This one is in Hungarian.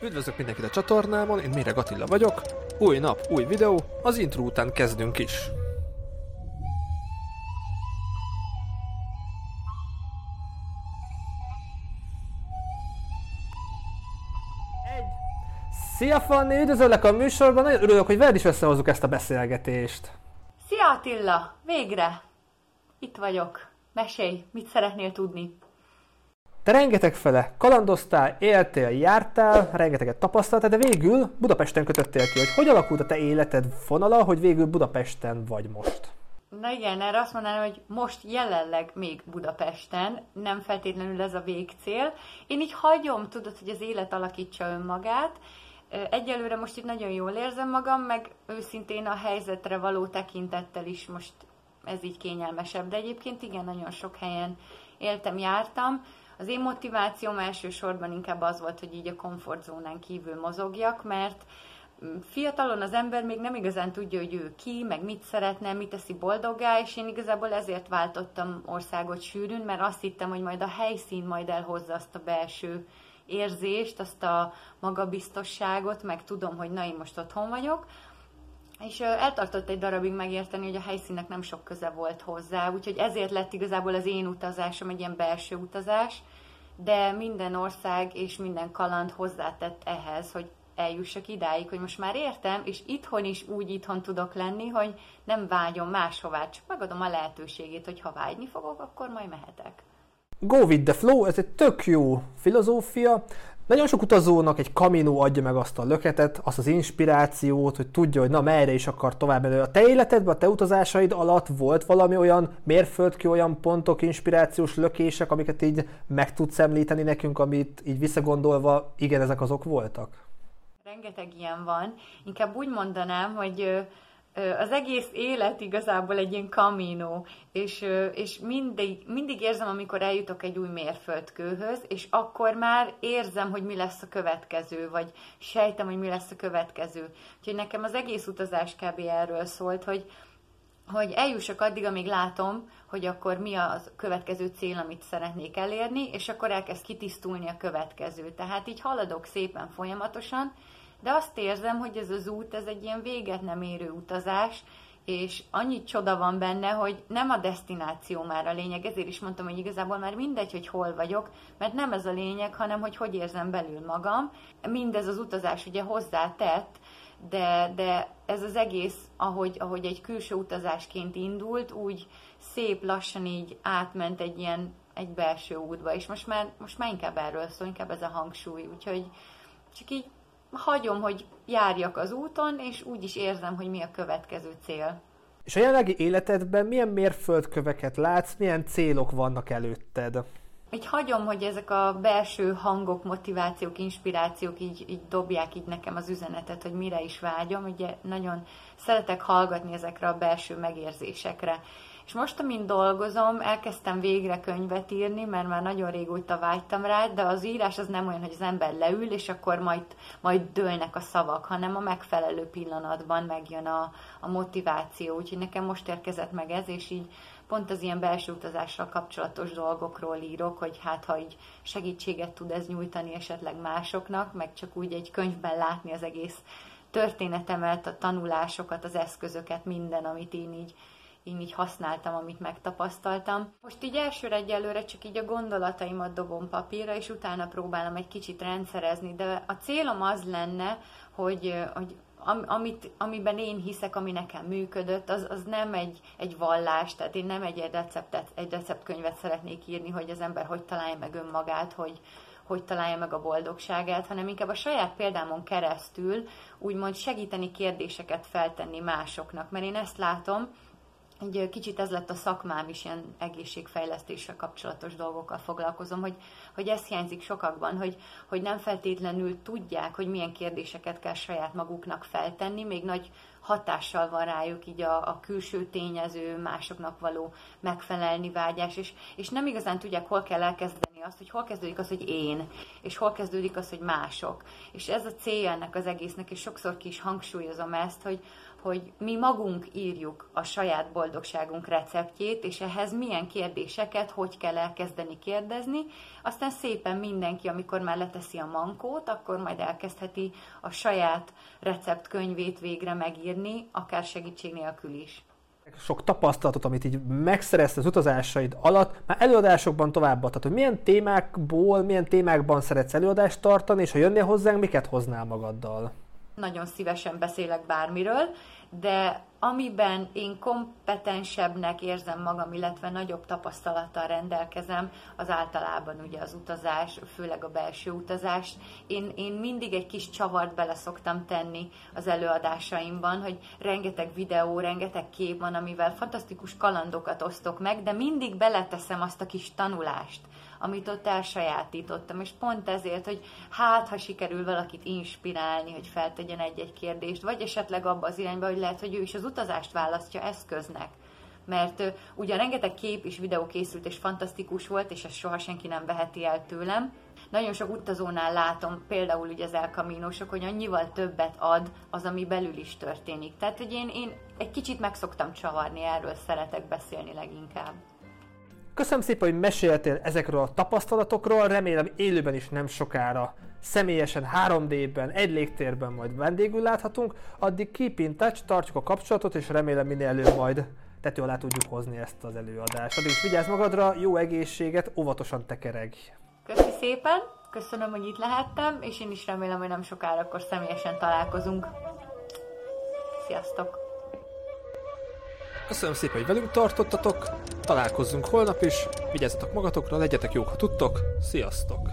Üdvözlök mindenkit a csatornámon, én Méreg Attila vagyok. Új nap, új videó, az intro után kezdünk is. Szia Fanni, üdvözöllek a műsorban, nagyon örülök, hogy veled is összehozzuk ezt a beszélgetést. Szia Attila, végre! Itt vagyok. Mesélj, mit szeretnél tudni? Te rengeteg fele kalandoztál, éltél, jártál, rengeteget tapasztaltál, de végül Budapesten kötöttél ki, hogy hogy alakult a te életed vonala, hogy végül Budapesten vagy most. Na igen, erre azt mondanám, hogy most jelenleg még Budapesten, nem feltétlenül ez a végcél. Én így hagyom, tudod, hogy az élet alakítsa önmagát. Egyelőre most itt nagyon jól érzem magam, meg őszintén a helyzetre való tekintettel is most ez így kényelmesebb. De egyébként igen, nagyon sok helyen éltem, jártam. Az én motivációm elsősorban inkább az volt, hogy így a komfortzónán kívül mozogjak, mert mm, fiatalon az ember még nem igazán tudja, hogy ő ki, meg mit szeretne, mit teszi boldoggá, és én igazából ezért váltottam országot sűrűn, mert azt hittem, hogy majd a helyszín majd elhozza azt a belső érzést, azt a magabiztosságot, meg tudom, hogy na, én most otthon vagyok, és eltartott egy darabig megérteni, hogy a helyszínnek nem sok köze volt hozzá, úgyhogy ezért lett igazából az én utazásom egy ilyen belső utazás, de minden ország és minden kaland hozzátett ehhez, hogy eljussak idáig, hogy most már értem, és itthon is úgy itthon tudok lenni, hogy nem vágyom máshová, csak megadom a lehetőségét, hogy ha vágyni fogok, akkor majd mehetek. Go with the flow, ez egy tök jó filozófia. Nagyon sok utazónak egy kaminó adja meg azt a löketet, azt az inspirációt, hogy tudja, hogy na merre is akar tovább menni. A te életedben, a te utazásaid alatt volt valami olyan mérföldkő, olyan pontok, inspirációs lökések, amiket így meg tudsz említeni nekünk, amit így visszagondolva, igen, ezek azok voltak? Rengeteg ilyen van. Inkább úgy mondanám, hogy az egész élet igazából egy ilyen kamino, és, és mindig, mindig érzem, amikor eljutok egy új mérföldkőhöz, és akkor már érzem, hogy mi lesz a következő, vagy sejtem, hogy mi lesz a következő. Úgyhogy nekem az egész utazás kb. erről szólt, hogy, hogy eljussak addig, amíg látom, hogy akkor mi a következő cél, amit szeretnék elérni, és akkor elkezd kitisztulni a következő. Tehát így haladok szépen folyamatosan, de azt érzem, hogy ez az út, ez egy ilyen véget nem érő utazás, és annyi csoda van benne, hogy nem a destináció már a lényeg, ezért is mondtam, hogy igazából már mindegy, hogy hol vagyok, mert nem ez a lényeg, hanem hogy hogy érzem belül magam. Mindez az utazás ugye hozzátett, de, de ez az egész, ahogy, ahogy egy külső utazásként indult, úgy szép lassan így átment egy ilyen egy belső útba, és most már, most már inkább erről szól, inkább ez a hangsúly, úgyhogy csak így hagyom, hogy járjak az úton, és úgy is érzem, hogy mi a következő cél. És a jelenlegi életedben milyen mérföldköveket látsz, milyen célok vannak előtted? Így hagyom, hogy ezek a belső hangok, motivációk, inspirációk így, így dobják így nekem az üzenetet, hogy mire is vágyom. Ugye nagyon szeretek hallgatni ezekre a belső megérzésekre. És most, amint dolgozom, elkezdtem végre könyvet írni, mert már nagyon régóta vágytam rá, de az írás az nem olyan, hogy az ember leül, és akkor majd, majd dőlnek a szavak, hanem a megfelelő pillanatban megjön a, a motiváció. Úgyhogy nekem most érkezett meg ez, és így pont az ilyen belső utazással kapcsolatos dolgokról írok, hogy hát ha így segítséget tud ez nyújtani esetleg másoknak, meg csak úgy egy könyvben látni az egész történetemet, a tanulásokat, az eszközöket, minden, amit én így én így használtam, amit megtapasztaltam. Most így elsőre egyelőre csak így a gondolataimat dobom papírra, és utána próbálom egy kicsit rendszerezni, de a célom az lenne, hogy, hogy amit, amiben én hiszek, ami nekem működött, az, az nem egy, egy vallás, tehát én nem egy receptet, egy receptkönyvet szeretnék írni, hogy az ember hogy találja meg önmagát, hogy, hogy találja meg a boldogságát, hanem inkább a saját példámon keresztül úgymond segíteni kérdéseket feltenni másoknak, mert én ezt látom, egy kicsit ez lett a szakmám is, ilyen egészségfejlesztéssel kapcsolatos dolgokkal foglalkozom, hogy, hogy ez hiányzik sokakban, hogy, hogy nem feltétlenül tudják, hogy milyen kérdéseket kell saját maguknak feltenni, még nagy hatással van rájuk így a, a külső tényező, másoknak való megfelelni vágyás, és, és nem igazán tudják, hol kell elkezdeni azt, hogy hol kezdődik az, hogy én, és hol kezdődik az, hogy mások. És ez a célja ennek az egésznek, és sokszor ki is hangsúlyozom ezt, hogy, hogy mi magunk írjuk a saját boldogságunk receptjét, és ehhez milyen kérdéseket, hogy kell elkezdeni kérdezni. Aztán szépen mindenki, amikor már leteszi a mankót, akkor majd elkezdheti a saját receptkönyvét végre megírni, akár segítség nélkül is sok tapasztalatot, amit így megszerezte az utazásaid alatt, már előadásokban továbbadtad, hogy milyen témákból, milyen témákban szeretsz előadást tartani, és ha jönnél hozzánk, miket hoznál magaddal? Nagyon szívesen beszélek bármiről, de amiben én kompetensebbnek érzem magam, illetve nagyobb tapasztalattal rendelkezem, az általában ugye az utazás, főleg a belső utazás. Én, én mindig egy kis csavart bele szoktam tenni az előadásaimban, hogy rengeteg videó, rengeteg kép van, amivel fantasztikus kalandokat osztok meg, de mindig beleteszem azt a kis tanulást, amit ott elsajátítottam, és pont ezért, hogy hát, ha sikerül valakit inspirálni, hogy feltegyen egy-egy kérdést, vagy esetleg abba az irányba, hogy lehet, hogy ő is az utazást választja eszköznek, mert uh, ugye rengeteg kép és videó készült, és fantasztikus volt, és ezt soha senki nem veheti el tőlem. Nagyon sok utazónál látom, például ugye az elkamínosok, hogy annyival többet ad az, ami belül is történik. Tehát, hogy én, én egy kicsit meg szoktam csavarni, erről szeretek beszélni leginkább. Köszönöm szépen, hogy meséltél ezekről a tapasztalatokról, remélem élőben is nem sokára személyesen 3D-ben, egy légtérben majd vendégül láthatunk, addig keep in touch, tartjuk a kapcsolatot, és remélem minél előbb majd tető alá tudjuk hozni ezt az előadást. Addig is vigyázz magadra, jó egészséget, óvatosan tekereg! Köszi szépen, köszönöm, hogy itt lehettem, és én is remélem, hogy nem sokára akkor személyesen találkozunk. Sziasztok! Köszönöm szépen, hogy velünk tartottatok, találkozzunk holnap is, vigyázzatok magatokra, legyetek jók, ha tudtok, sziasztok!